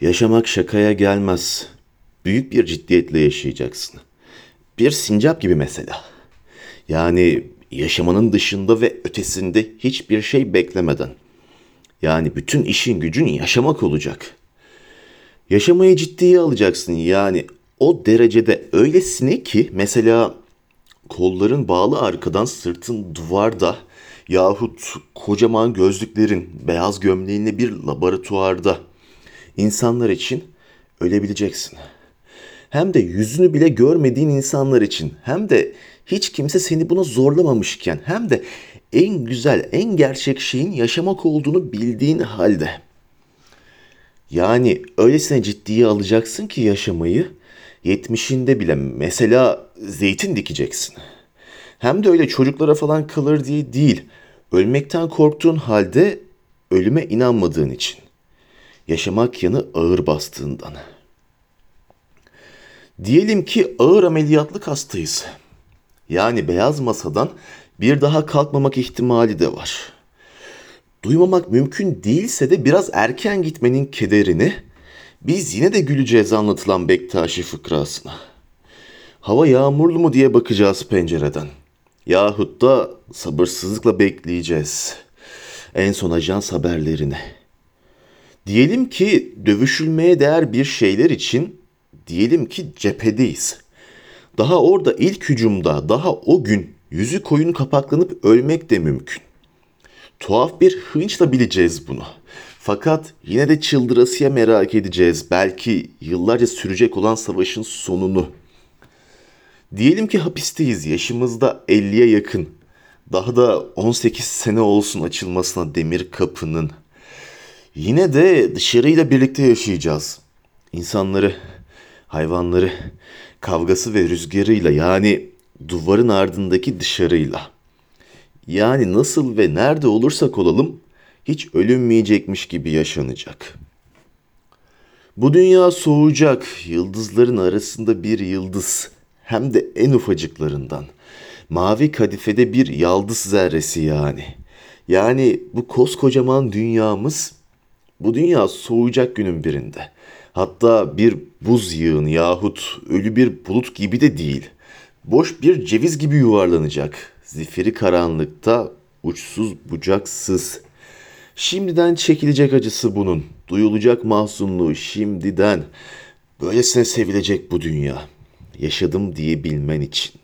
Yaşamak şakaya gelmez. Büyük bir ciddiyetle yaşayacaksın. Bir sincap gibi mesela. Yani yaşamanın dışında ve ötesinde hiçbir şey beklemeden. Yani bütün işin gücün yaşamak olacak. Yaşamayı ciddiye alacaksın yani o derecede öylesine ki mesela kolların bağlı arkadan sırtın duvarda yahut kocaman gözlüklerin beyaz gömleğinle bir laboratuvarda insanlar için ölebileceksin. Hem de yüzünü bile görmediğin insanlar için hem de hiç kimse seni buna zorlamamışken hem de en güzel, en gerçek şeyin yaşamak olduğunu bildiğin halde. Yani öylesine ciddiye alacaksın ki yaşamayı, yetmişinde bile mesela zeytin dikeceksin. Hem de öyle çocuklara falan kalır diye değil, ölmekten korktuğun halde ölüme inanmadığın için. Yaşamak yanı ağır bastığından. Diyelim ki ağır ameliyatlık hastayız. Yani beyaz masadan bir daha kalkmamak ihtimali de var. Duymamak mümkün değilse de biraz erken gitmenin kederini biz yine de güleceğiz anlatılan Bektaşi fıkrasına. Hava yağmurlu mu diye bakacağız pencereden. Yahut da sabırsızlıkla bekleyeceğiz. En son ajans haberlerini. Diyelim ki dövüşülmeye değer bir şeyler için diyelim ki cephedeyiz. Daha orada ilk hücumda daha o gün yüzü koyun kapaklanıp ölmek de mümkün. Tuhaf bir hınçla bileceğiz bunu. Fakat yine de çıldırasıya merak edeceğiz belki yıllarca sürecek olan savaşın sonunu. Diyelim ki hapisteyiz yaşımızda 50'ye yakın. Daha da 18 sene olsun açılmasına demir kapının. Yine de dışarıyla birlikte yaşayacağız. İnsanları, hayvanları, kavgası ve rüzgarıyla yani duvarın ardındaki dışarıyla. Yani nasıl ve nerede olursak olalım hiç ölünmeyecekmiş gibi yaşanacak. Bu dünya soğuyacak, yıldızların arasında bir yıldız, hem de en ufacıklarından. Mavi kadifede bir yaldız zerresi yani. Yani bu koskocaman dünyamız, bu dünya soğuyacak günün birinde. Hatta bir buz yığını yahut ölü bir bulut gibi de değil. Boş bir ceviz gibi yuvarlanacak. Zifiri karanlıkta uçsuz bucaksız. Şimdiden çekilecek acısı bunun. Duyulacak mahzunluğu şimdiden. Böylesine sevilecek bu dünya. Yaşadım diye bilmen için.